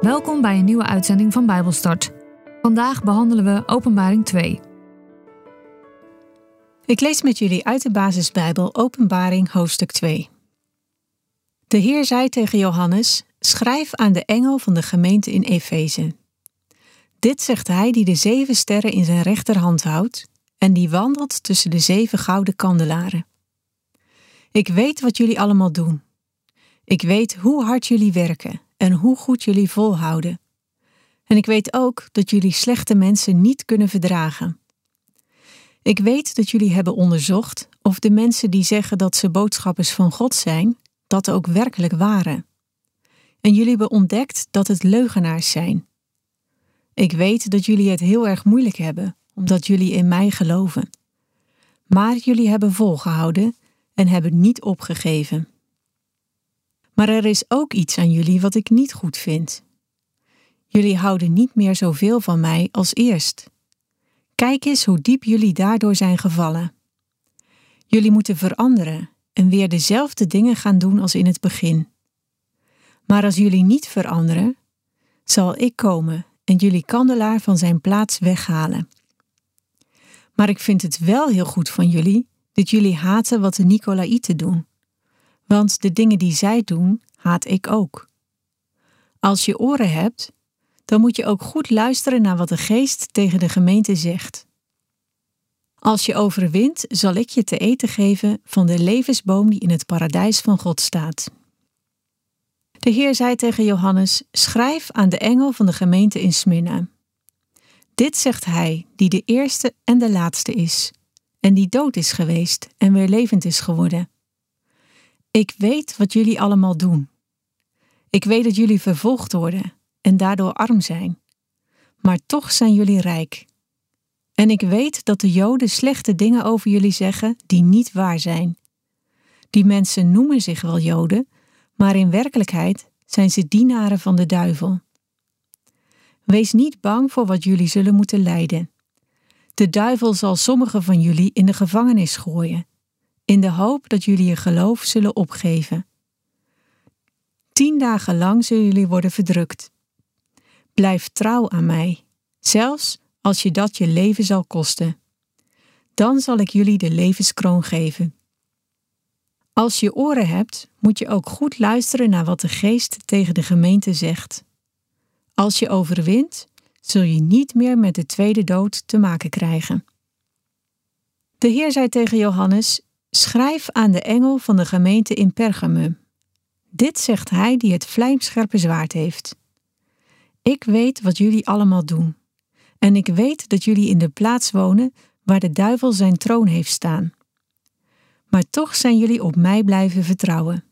Welkom bij een nieuwe uitzending van Bijbelstart. Vandaag behandelen we Openbaring 2. Ik lees met jullie uit de basisbijbel Openbaring hoofdstuk 2. De Heer zei tegen Johannes: Schrijf aan de engel van de gemeente in Efeze. Dit zegt hij die de zeven sterren in zijn rechterhand houdt en die wandelt tussen de zeven gouden kandelaren. Ik weet wat jullie allemaal doen. Ik weet hoe hard jullie werken en hoe goed jullie volhouden. En ik weet ook dat jullie slechte mensen niet kunnen verdragen. Ik weet dat jullie hebben onderzocht of de mensen die zeggen dat ze boodschappers van God zijn, dat ook werkelijk waren. En jullie hebben ontdekt dat het leugenaars zijn. Ik weet dat jullie het heel erg moeilijk hebben, omdat jullie in mij geloven. Maar jullie hebben volgehouden en hebben niet opgegeven. Maar er is ook iets aan jullie wat ik niet goed vind. Jullie houden niet meer zoveel van mij als eerst. Kijk eens hoe diep jullie daardoor zijn gevallen. Jullie moeten veranderen en weer dezelfde dingen gaan doen als in het begin. Maar als jullie niet veranderen, zal ik komen en jullie kandelaar van zijn plaats weghalen. Maar ik vind het wel heel goed van jullie dat jullie haten wat de Nicolaïten doen want de dingen die zij doen, haat ik ook. Als je oren hebt, dan moet je ook goed luisteren naar wat de geest tegen de gemeente zegt. Als je overwint, zal ik je te eten geven van de levensboom die in het paradijs van God staat. De Heer zei tegen Johannes: Schrijf aan de engel van de gemeente in Smyrna. Dit zegt hij, die de eerste en de laatste is, en die dood is geweest en weer levend is geworden. Ik weet wat jullie allemaal doen. Ik weet dat jullie vervolgd worden en daardoor arm zijn. Maar toch zijn jullie rijk. En ik weet dat de Joden slechte dingen over jullie zeggen die niet waar zijn. Die mensen noemen zich wel Joden, maar in werkelijkheid zijn ze dienaren van de duivel. Wees niet bang voor wat jullie zullen moeten lijden. De duivel zal sommigen van jullie in de gevangenis gooien in de hoop dat jullie je geloof zullen opgeven. Tien dagen lang zullen jullie worden verdrukt. Blijf trouw aan mij, zelfs als je dat je leven zal kosten. Dan zal ik jullie de levenskroon geven. Als je oren hebt, moet je ook goed luisteren naar wat de geest tegen de gemeente zegt. Als je overwint, zul je niet meer met de tweede dood te maken krijgen. De Heer zei tegen Johannes: Schrijf aan de engel van de gemeente in Pergamum. Dit zegt hij die het vlijmscherpe zwaard heeft. Ik weet wat jullie allemaal doen. En ik weet dat jullie in de plaats wonen waar de duivel zijn troon heeft staan. Maar toch zijn jullie op mij blijven vertrouwen.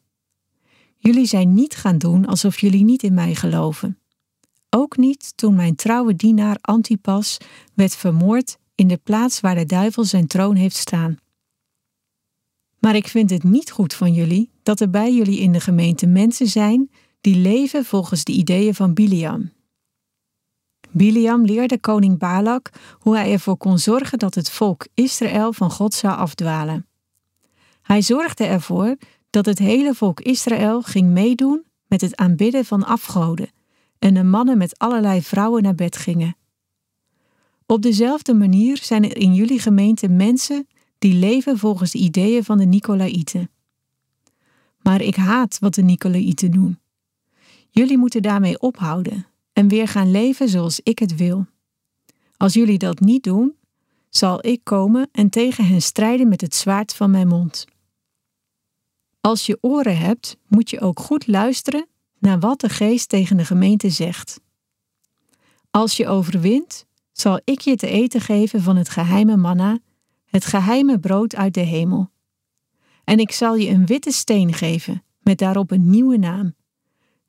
Jullie zijn niet gaan doen alsof jullie niet in mij geloven. Ook niet toen mijn trouwe dienaar Antipas werd vermoord in de plaats waar de duivel zijn troon heeft staan. Maar ik vind het niet goed van jullie dat er bij jullie in de gemeente mensen zijn die leven volgens de ideeën van Biliam. Biliam leerde koning Balak hoe hij ervoor kon zorgen dat het volk Israël van God zou afdwalen. Hij zorgde ervoor dat het hele volk Israël ging meedoen met het aanbidden van afgoden en de mannen met allerlei vrouwen naar bed gingen. Op dezelfde manier zijn er in jullie gemeente mensen die leven volgens de ideeën van de Nicolaïten. Maar ik haat wat de Nicolaïten doen. Jullie moeten daarmee ophouden en weer gaan leven zoals ik het wil. Als jullie dat niet doen, zal ik komen en tegen hen strijden met het zwaard van mijn mond. Als je oren hebt, moet je ook goed luisteren naar wat de geest tegen de gemeente zegt. Als je overwint, zal ik je te eten geven van het geheime manna het geheime brood uit de hemel. En ik zal je een witte steen geven, met daarop een nieuwe naam.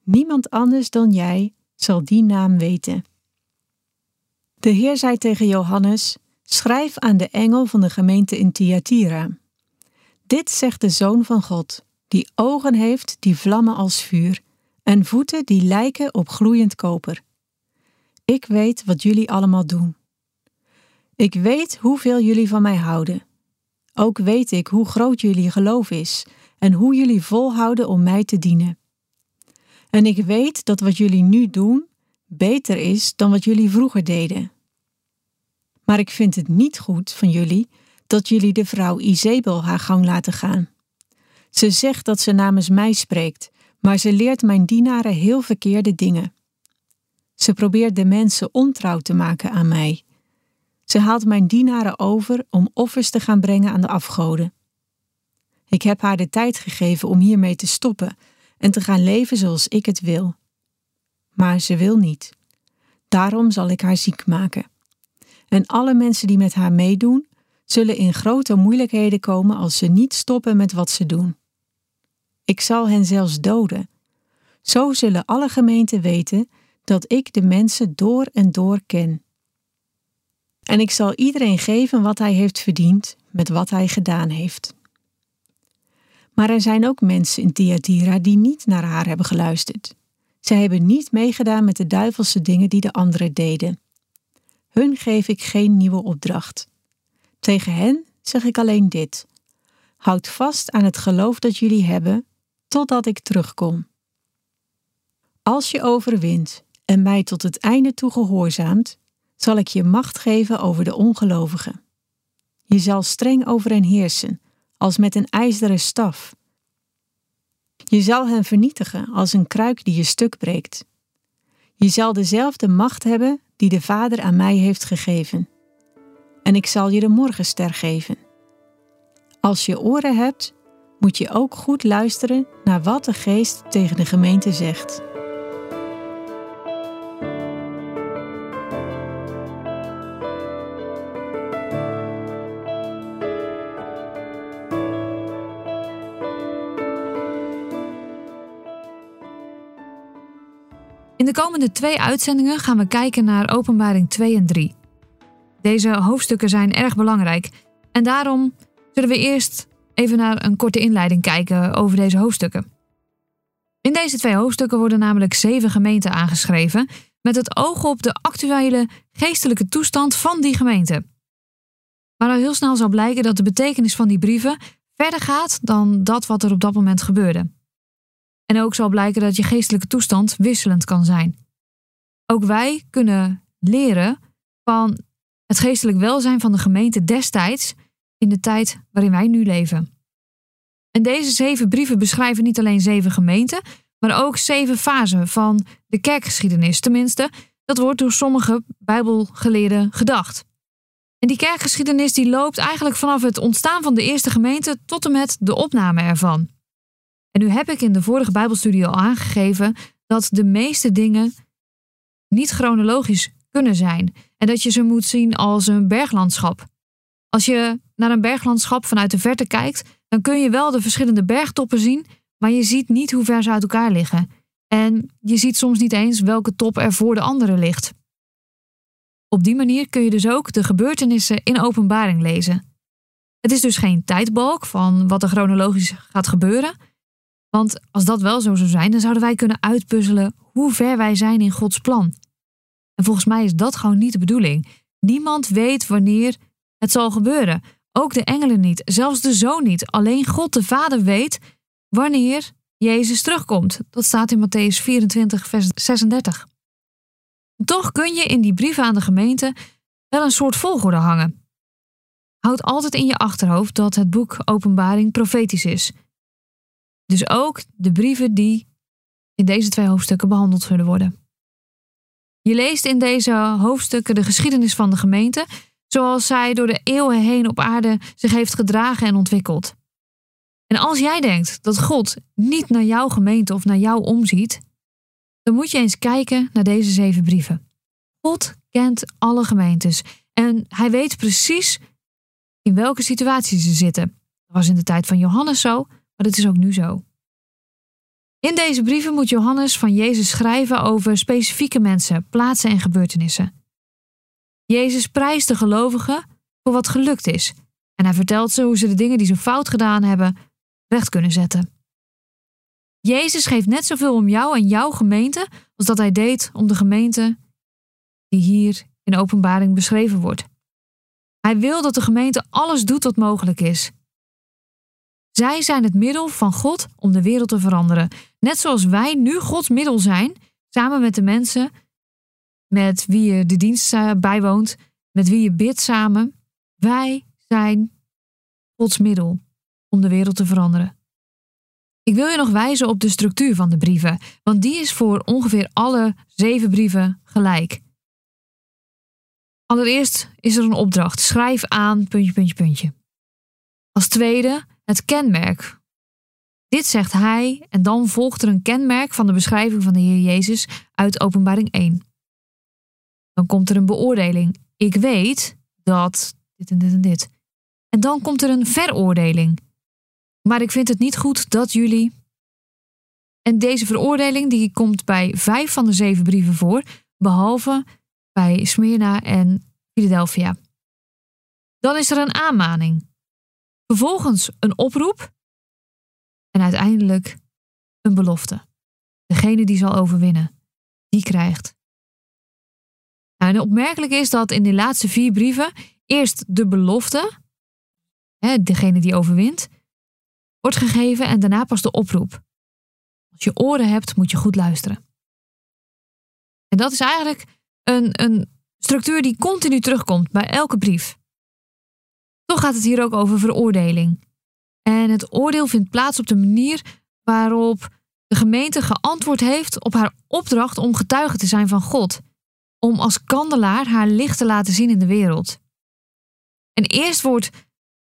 Niemand anders dan jij zal die naam weten. De Heer zei tegen Johannes: Schrijf aan de engel van de gemeente in Thyatira. Dit zegt de Zoon van God, die ogen heeft die vlammen als vuur, en voeten die lijken op gloeiend koper. Ik weet wat jullie allemaal doen. Ik weet hoeveel jullie van mij houden. Ook weet ik hoe groot jullie geloof is en hoe jullie volhouden om mij te dienen. En ik weet dat wat jullie nu doen beter is dan wat jullie vroeger deden. Maar ik vind het niet goed van jullie dat jullie de vrouw Izebel haar gang laten gaan. Ze zegt dat ze namens mij spreekt, maar ze leert mijn dienaren heel verkeerde dingen. Ze probeert de mensen ontrouw te maken aan mij. Ze haalt mijn dienaren over om offers te gaan brengen aan de afgoden. Ik heb haar de tijd gegeven om hiermee te stoppen en te gaan leven zoals ik het wil. Maar ze wil niet. Daarom zal ik haar ziek maken. En alle mensen die met haar meedoen, zullen in grote moeilijkheden komen als ze niet stoppen met wat ze doen. Ik zal hen zelfs doden. Zo zullen alle gemeenten weten dat ik de mensen door en door ken. En ik zal iedereen geven wat hij heeft verdiend met wat hij gedaan heeft. Maar er zijn ook mensen in Thyatira die niet naar haar hebben geluisterd. Zij hebben niet meegedaan met de duivelse dingen die de anderen deden. Hun geef ik geen nieuwe opdracht. Tegen hen zeg ik alleen dit: Houd vast aan het geloof dat jullie hebben, totdat ik terugkom. Als je overwint en mij tot het einde toe gehoorzaamt, zal ik je macht geven over de ongelovigen. Je zal streng over hen heersen, als met een ijzeren staf. Je zal hen vernietigen als een kruik die je stuk breekt. Je zal dezelfde macht hebben die de Vader aan mij heeft gegeven. En ik zal je de morgenster geven. Als je oren hebt, moet je ook goed luisteren naar wat de Geest tegen de gemeente zegt. De komende twee uitzendingen gaan we kijken naar Openbaring 2 en 3. Deze hoofdstukken zijn erg belangrijk en daarom zullen we eerst even naar een korte inleiding kijken over deze hoofdstukken. In deze twee hoofdstukken worden namelijk zeven gemeenten aangeschreven met het oog op de actuele geestelijke toestand van die gemeente. Maar al heel snel zal blijken dat de betekenis van die brieven verder gaat dan dat wat er op dat moment gebeurde. En ook zal blijken dat je geestelijke toestand wisselend kan zijn. Ook wij kunnen leren van het geestelijk welzijn van de gemeente destijds in de tijd waarin wij nu leven. En deze zeven brieven beschrijven niet alleen zeven gemeenten, maar ook zeven fasen van de kerkgeschiedenis. Tenminste, dat wordt door sommige Bijbelgeleerden gedacht. En die kerkgeschiedenis die loopt eigenlijk vanaf het ontstaan van de eerste gemeente tot en met de opname ervan. En nu heb ik in de vorige Bijbelstudie al aangegeven dat de meeste dingen niet chronologisch kunnen zijn en dat je ze moet zien als een berglandschap. Als je naar een berglandschap vanuit de verte kijkt, dan kun je wel de verschillende bergtoppen zien, maar je ziet niet hoe ver ze uit elkaar liggen. En je ziet soms niet eens welke top er voor de andere ligt. Op die manier kun je dus ook de gebeurtenissen in openbaring lezen. Het is dus geen tijdbalk van wat er chronologisch gaat gebeuren, want als dat wel zo zou zijn, dan zouden wij kunnen uitpuzzelen hoe ver wij zijn in Gods plan. En volgens mij is dat gewoon niet de bedoeling. Niemand weet wanneer het zal gebeuren. Ook de engelen niet, zelfs de zoon niet. Alleen God de Vader weet wanneer Jezus terugkomt. Dat staat in Matthäus 24, vers 36. Toch kun je in die brieven aan de gemeente wel een soort volgorde hangen. Houd altijd in je achterhoofd dat het boek Openbaring profetisch is. Dus ook de brieven die in deze twee hoofdstukken behandeld zullen worden. Je leest in deze hoofdstukken de geschiedenis van de gemeente, zoals zij door de eeuwen heen op aarde zich heeft gedragen en ontwikkeld. En als jij denkt dat God niet naar jouw gemeente of naar jou omziet, dan moet je eens kijken naar deze zeven brieven. God kent alle gemeentes en hij weet precies in welke situatie ze zitten. Dat was in de tijd van Johannes zo, maar dat is ook nu zo. In deze brieven moet Johannes van Jezus schrijven over specifieke mensen, plaatsen en gebeurtenissen. Jezus prijst de gelovigen voor wat gelukt is en hij vertelt ze hoe ze de dingen die ze fout gedaan hebben recht kunnen zetten. Jezus geeft net zoveel om jou en jouw gemeente als dat hij deed om de gemeente die hier in openbaring beschreven wordt. Hij wil dat de gemeente alles doet wat mogelijk is. Zij zijn het middel van God om de wereld te veranderen. Net zoals wij nu Gods middel zijn, samen met de mensen met wie je de dienst eh, bijwoont, met wie je bidt samen. Wij zijn Gods middel om de wereld te veranderen. Ik wil je nog wijzen op de structuur van de brieven, want die is voor ongeveer alle zeven brieven gelijk. Allereerst is er een opdracht: schrijf aan, puntje, puntje, puntje. Als tweede het kenmerk. Dit zegt hij en dan volgt er een kenmerk van de beschrijving van de Heer Jezus uit Openbaring 1. Dan komt er een beoordeling. Ik weet dat dit en dit en dit. En dan komt er een veroordeling. Maar ik vind het niet goed dat jullie. En deze veroordeling die komt bij vijf van de zeven brieven voor, behalve bij Smyrna en Philadelphia. Dan is er een aanmaning. Vervolgens een oproep. En uiteindelijk een belofte. Degene die zal overwinnen, die krijgt. Nou, en opmerkelijk is dat in de laatste vier brieven eerst de belofte, hè, degene die overwint, wordt gegeven en daarna pas de oproep. Als je oren hebt, moet je goed luisteren. En dat is eigenlijk een, een structuur die continu terugkomt bij elke brief. Toch gaat het hier ook over veroordeling. En het oordeel vindt plaats op de manier waarop de gemeente geantwoord heeft op haar opdracht om getuige te zijn van God. Om als kandelaar haar licht te laten zien in de wereld. En eerst wordt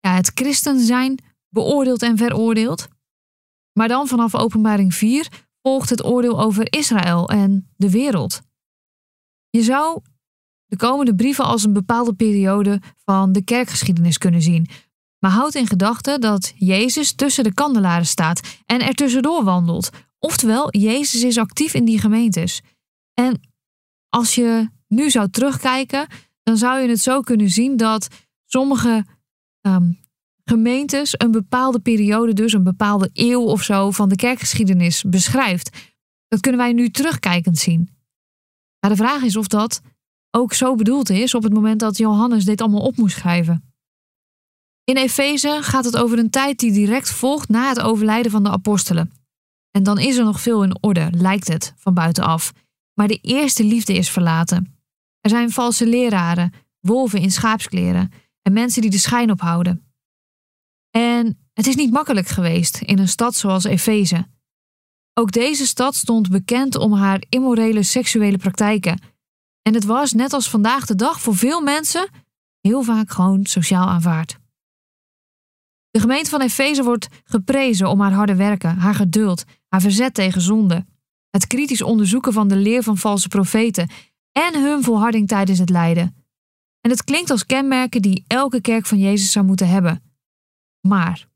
ja, het christen zijn beoordeeld en veroordeeld. Maar dan vanaf openbaring 4 volgt het oordeel over Israël en de wereld. Je zou de komende brieven als een bepaalde periode van de kerkgeschiedenis kunnen zien. Maar houd in gedachten dat Jezus tussen de kandelaren staat en er tussendoor wandelt. Oftewel, Jezus is actief in die gemeentes. En als je nu zou terugkijken, dan zou je het zo kunnen zien dat sommige ehm, gemeentes een bepaalde periode, dus een bepaalde eeuw of zo van de kerkgeschiedenis beschrijft. Dat kunnen wij nu terugkijkend zien. Maar de vraag is of dat ook zo bedoeld is op het moment dat Johannes dit allemaal op moest schrijven. In Efeze gaat het over een tijd die direct volgt na het overlijden van de apostelen. En dan is er nog veel in orde, lijkt het, van buitenaf. Maar de eerste liefde is verlaten. Er zijn valse leraren, wolven in schaapskleren en mensen die de schijn ophouden. En het is niet makkelijk geweest in een stad zoals Efeze. Ook deze stad stond bekend om haar immorele seksuele praktijken. En het was, net als vandaag de dag, voor veel mensen heel vaak gewoon sociaal aanvaard. De gemeente van Efeze wordt geprezen om haar harde werken, haar geduld, haar verzet tegen zonde, het kritisch onderzoeken van de leer van valse profeten en hun volharding tijdens het lijden. En het klinkt als kenmerken die elke kerk van Jezus zou moeten hebben. Maar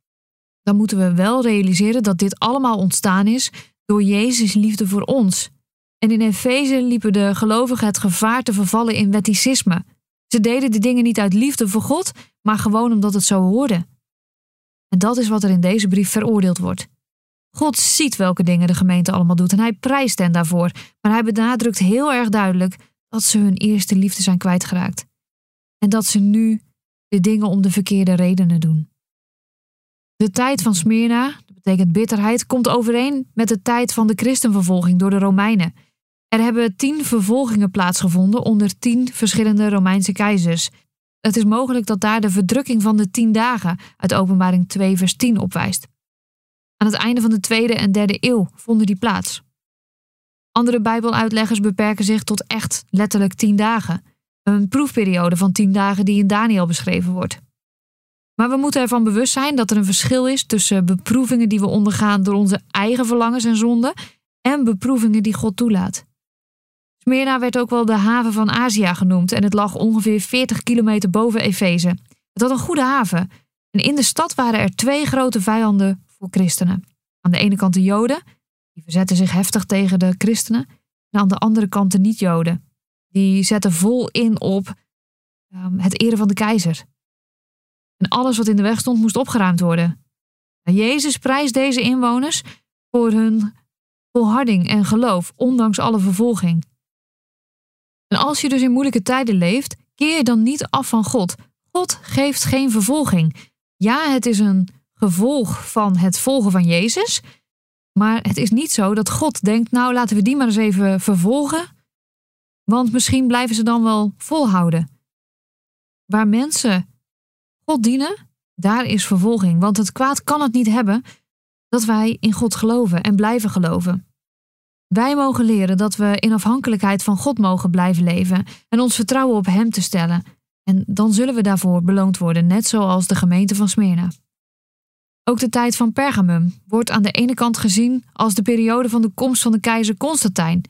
dan moeten we wel realiseren dat dit allemaal ontstaan is door Jezus' liefde voor ons. En in Efeze liepen de gelovigen het gevaar te vervallen in wetticisme. Ze deden de dingen niet uit liefde voor God, maar gewoon omdat het zo hoorde. En dat is wat er in deze brief veroordeeld wordt. God ziet welke dingen de gemeente allemaal doet en hij prijst hen daarvoor, maar hij benadrukt heel erg duidelijk dat ze hun eerste liefde zijn kwijtgeraakt. En dat ze nu de dingen om de verkeerde redenen doen. De tijd van Smyrna, dat betekent bitterheid, komt overeen met de tijd van de christenvervolging door de Romeinen. Er hebben tien vervolgingen plaatsgevonden onder tien verschillende Romeinse keizers. Het is mogelijk dat daar de verdrukking van de tien dagen uit Openbaring 2, vers 10 opwijst. Aan het einde van de tweede en derde eeuw vonden die plaats. Andere Bijbeluitleggers beperken zich tot echt letterlijk tien dagen, een proefperiode van tien dagen die in Daniel beschreven wordt. Maar we moeten ervan bewust zijn dat er een verschil is tussen beproevingen die we ondergaan door onze eigen verlangens en zonden en beproevingen die God toelaat. Smyrna werd ook wel de haven van Azië genoemd en het lag ongeveer 40 kilometer boven Efeze. Het had een goede haven en in de stad waren er twee grote vijanden voor christenen. Aan de ene kant de Joden, die verzetten zich heftig tegen de christenen, en aan de andere kant de niet-Joden. Die zetten vol in op um, het eren van de keizer. En alles wat in de weg stond moest opgeruimd worden. En Jezus prijst deze inwoners voor hun volharding en geloof, ondanks alle vervolging. En als je dus in moeilijke tijden leeft, keer je dan niet af van God. God geeft geen vervolging. Ja, het is een gevolg van het volgen van Jezus. Maar het is niet zo dat God denkt, nou laten we die maar eens even vervolgen. Want misschien blijven ze dan wel volhouden. Waar mensen God dienen, daar is vervolging. Want het kwaad kan het niet hebben dat wij in God geloven en blijven geloven. Wij mogen leren dat we in afhankelijkheid van God mogen blijven leven en ons vertrouwen op Hem te stellen. En dan zullen we daarvoor beloond worden, net zoals de gemeente van Smyrna. Ook de tijd van Pergamum wordt aan de ene kant gezien als de periode van de komst van de keizer Constantijn.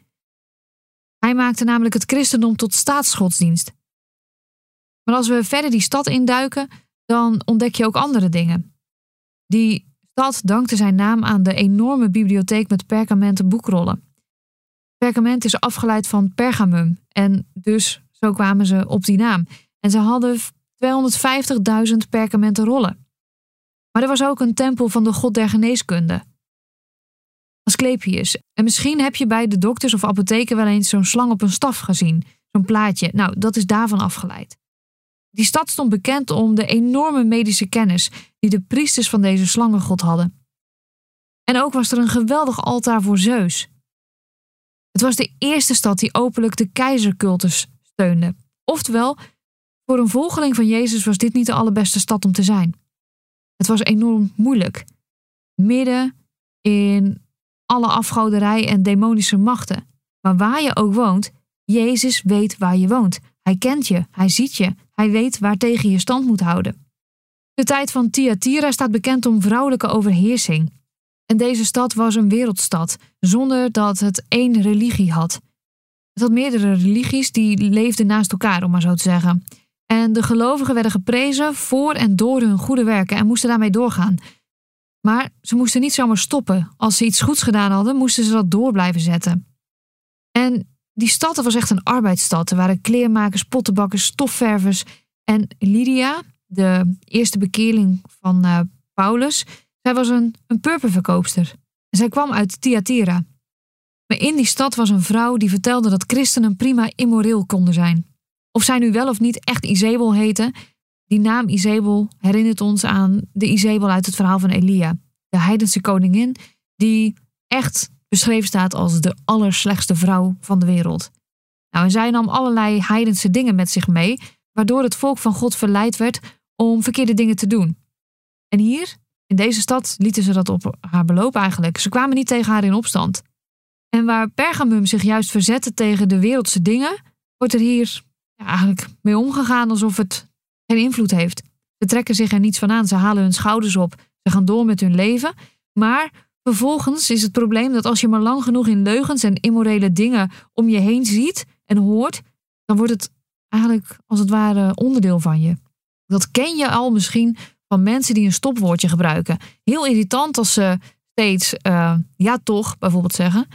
Hij maakte namelijk het christendom tot staatsgodsdienst. Maar als we verder die stad induiken, dan ontdek je ook andere dingen. Die stad dankte zijn naam aan de enorme bibliotheek met perkamenten boekrollen. Perkament is afgeleid van pergamum en dus zo kwamen ze op die naam. En ze hadden 250.000 perkamenten rollen. Maar er was ook een tempel van de god der geneeskunde. Asclepius. En misschien heb je bij de dokters of apotheken wel eens zo'n slang op een staf gezien. Zo'n plaatje. Nou, dat is daarvan afgeleid. Die stad stond bekend om de enorme medische kennis die de priesters van deze slangengod hadden. En ook was er een geweldig altaar voor Zeus. Het was de eerste stad die openlijk de keizercultus steunde. Oftewel, voor een volgeling van Jezus was dit niet de allerbeste stad om te zijn. Het was enorm moeilijk. Midden in alle afgoderij en demonische machten. Maar waar je ook woont, Jezus weet waar je woont. Hij kent je, hij ziet je, hij weet waar tegen je stand moet houden. De tijd van Thyatira staat bekend om vrouwelijke overheersing. En deze stad was een wereldstad, zonder dat het één religie had. Het had meerdere religies die leefden naast elkaar, om maar zo te zeggen. En de gelovigen werden geprezen voor en door hun goede werken en moesten daarmee doorgaan. Maar ze moesten niet zomaar stoppen. Als ze iets goeds gedaan hadden, moesten ze dat door blijven zetten. En die stad was echt een arbeidsstad. Er waren kleermakers, pottenbakkers, stofververs. En Lydia, de eerste bekeerling van uh, Paulus, zij was een, een purperverkoopster. Zij kwam uit Thyatira. Maar in die stad was een vrouw die vertelde dat christenen prima immoreel konden zijn. Of zij nu wel of niet echt Izebel heette, die naam Izebel herinnert ons aan de Izebel uit het verhaal van Elia. De heidense koningin die echt beschreven staat als de allerslechtste vrouw van de wereld. Nou, en zij nam allerlei heidense dingen met zich mee, waardoor het volk van God verleid werd om verkeerde dingen te doen. En hier, in deze stad, lieten ze dat op haar beloop eigenlijk. Ze kwamen niet tegen haar in opstand. En waar Pergamum zich juist verzette tegen de wereldse dingen, wordt er hier eigenlijk mee omgegaan alsof het geen invloed heeft. Ze trekken zich er niets van aan, ze halen hun schouders op, ze gaan door met hun leven. Maar vervolgens is het probleem dat als je maar lang genoeg in leugens en immorele dingen om je heen ziet en hoort, dan wordt het eigenlijk als het ware onderdeel van je. Dat ken je al misschien van mensen die een stopwoordje gebruiken. Heel irritant als ze steeds uh, ja toch bijvoorbeeld zeggen.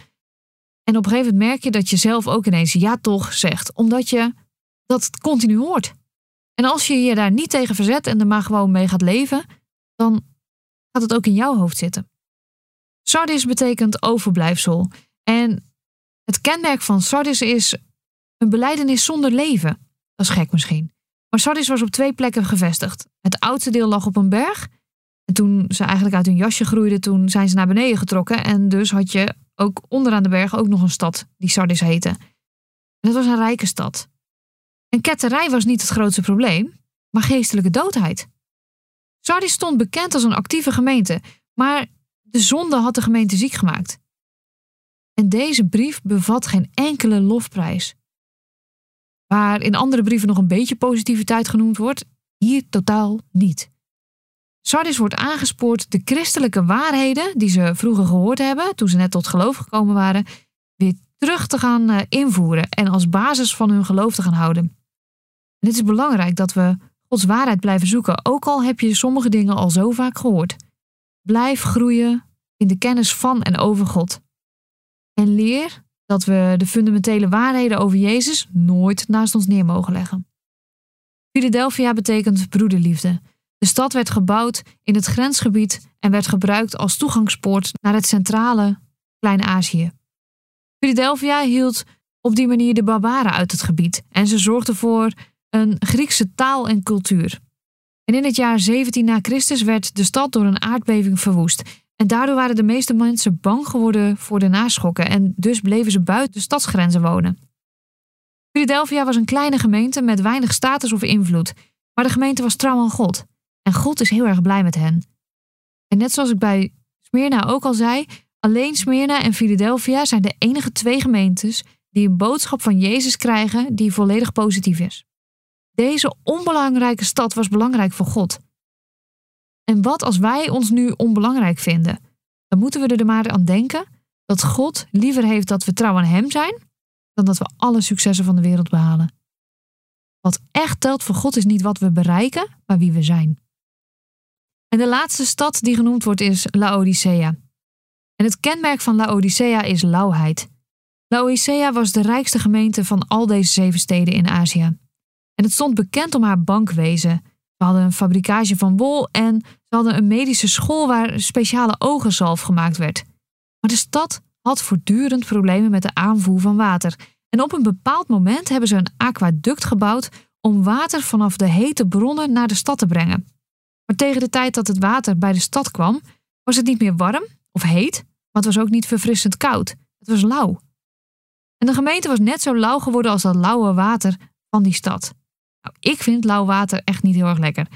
En op een gegeven moment merk je dat je zelf ook ineens ja toch zegt, omdat je dat continu hoort. En als je je daar niet tegen verzet en er maar gewoon mee gaat leven, dan gaat het ook in jouw hoofd zitten. Sardis betekent overblijfsel. En het kenmerk van Sardis is een beleidenis zonder leven. Dat is gek misschien. Maar Sardis was op twee plekken gevestigd. Het oudste deel lag op een berg. En toen ze eigenlijk uit hun jasje groeiden, toen zijn ze naar beneden getrokken. En dus had je ook onderaan de berg ook nog een stad die Sardis heette. En dat was een rijke stad. En ketterij was niet het grootste probleem, maar geestelijke doodheid. Sardis stond bekend als een actieve gemeente, maar de zonde had de gemeente ziek gemaakt. En deze brief bevat geen enkele lofprijs. Waar in andere brieven nog een beetje positiviteit genoemd wordt, hier totaal niet. Sardis wordt aangespoord de christelijke waarheden die ze vroeger gehoord hebben, toen ze net tot geloof gekomen waren, weer terug te gaan eh, invoeren en als basis van hun geloof te gaan houden. En het is belangrijk dat we Gods waarheid blijven zoeken, ook al heb je sommige dingen al zo vaak gehoord. Blijf groeien in de kennis van en over God. En leer dat we de fundamentele waarheden over Jezus nooit naast ons neer mogen leggen. Philadelphia betekent broederliefde. De stad werd gebouwd in het grensgebied en werd gebruikt als toegangspoort naar het centrale Klein-Azië. Philadelphia hield op die manier de barbaren uit het gebied en ze zorgde voor een Griekse taal en cultuur. En in het jaar 17 na Christus werd de stad door een aardbeving verwoest. En daardoor waren de meeste mensen bang geworden voor de naschokken en dus bleven ze buiten de stadsgrenzen wonen. Philadelphia was een kleine gemeente met weinig status of invloed, maar de gemeente was trouw aan God. En God is heel erg blij met hen. En net zoals ik bij Smyrna ook al zei, alleen Smyrna en Philadelphia zijn de enige twee gemeentes die een boodschap van Jezus krijgen die volledig positief is. Deze onbelangrijke stad was belangrijk voor God. En wat als wij ons nu onbelangrijk vinden? Dan moeten we er maar aan denken dat God liever heeft dat we trouw aan Hem zijn, dan dat we alle successen van de wereld behalen. Wat echt telt voor God is niet wat we bereiken, maar wie we zijn. En de laatste stad die genoemd wordt is Laodicea. En het kenmerk van Laodicea is lauwheid. Laodicea was de rijkste gemeente van al deze zeven steden in Azië. En het stond bekend om haar bankwezen. Ze hadden een fabrikage van wol en ze hadden een medische school waar speciale ogenzalf gemaakt werd. Maar de stad had voortdurend problemen met de aanvoer van water. En op een bepaald moment hebben ze een aquaduct gebouwd om water vanaf de hete bronnen naar de stad te brengen. Maar tegen de tijd dat het water bij de stad kwam, was het niet meer warm of heet, maar het was ook niet verfrissend koud. Het was lauw. En de gemeente was net zo lauw geworden als dat lauwe water van die stad. Ik vind lauw water echt niet heel erg lekker.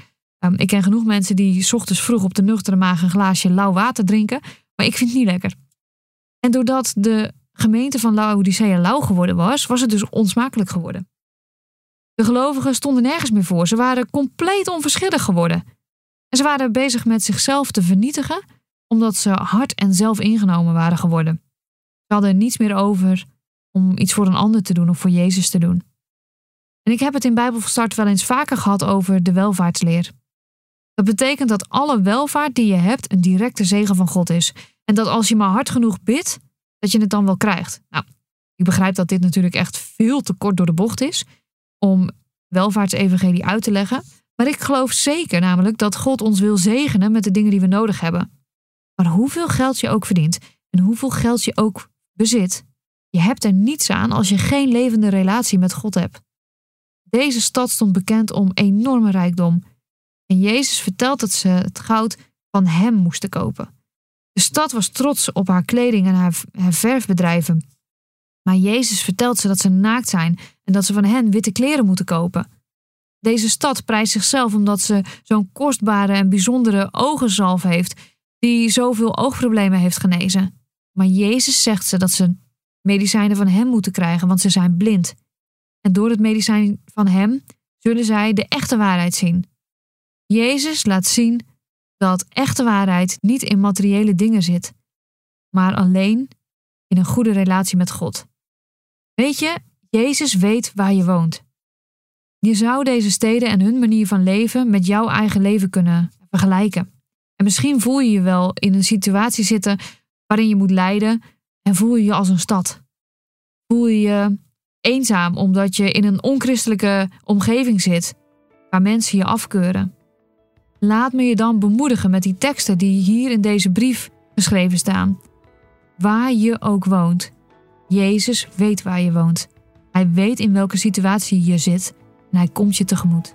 Um, ik ken genoeg mensen die s ochtends vroeg op de nuchtere maag een glaasje lauw water drinken, maar ik vind het niet lekker. En doordat de gemeente van Laodicea lauw geworden was, was het dus onsmakelijk geworden. De gelovigen stonden nergens meer voor. Ze waren compleet onverschillig geworden. En ze waren bezig met zichzelf te vernietigen, omdat ze hard en zelf ingenomen waren geworden. Ze hadden niets meer over om iets voor een ander te doen of voor Jezus te doen. En ik heb het in Bijbelstart wel eens vaker gehad over de welvaartsleer. Dat betekent dat alle welvaart die je hebt een directe zegen van God is. En dat als je maar hard genoeg bidt, dat je het dan wel krijgt. Nou, ik begrijp dat dit natuurlijk echt veel te kort door de bocht is om welvaartsevangelie uit te leggen. Maar ik geloof zeker namelijk dat God ons wil zegenen met de dingen die we nodig hebben. Maar hoeveel geld je ook verdient en hoeveel geld je ook bezit, je hebt er niets aan als je geen levende relatie met God hebt. Deze stad stond bekend om enorme rijkdom. En Jezus vertelt dat ze het goud van hem moesten kopen. De stad was trots op haar kleding en haar, verfbedrijven. Maar Jezus vertelt ze dat ze naakt zijn en dat ze van hen witte kleren moeten kopen. Deze stad prijst zichzelf omdat ze zo'n kostbare en bijzondere ogenzalf heeft, die zoveel oogproblemen heeft genezen. Maar Jezus zegt ze dat ze medicijnen van hem moeten krijgen, want ze zijn blind. En door het medicijn van hem zullen zij de echte waarheid zien. Jezus laat zien dat echte waarheid niet in materiële dingen zit, maar alleen in een goede relatie met God. Weet je, Jezus weet waar je woont. Je zou deze steden en hun manier van leven met jouw eigen leven kunnen vergelijken. En misschien voel je je wel in een situatie zitten waarin je moet lijden en voel je je als een stad. Voel je je eenzaam omdat je in een onchristelijke omgeving zit waar mensen je afkeuren. Laat me je dan bemoedigen met die teksten die hier in deze brief geschreven staan. Waar je ook woont. Jezus weet waar je woont. Hij weet in welke situatie je zit en hij komt je tegemoet.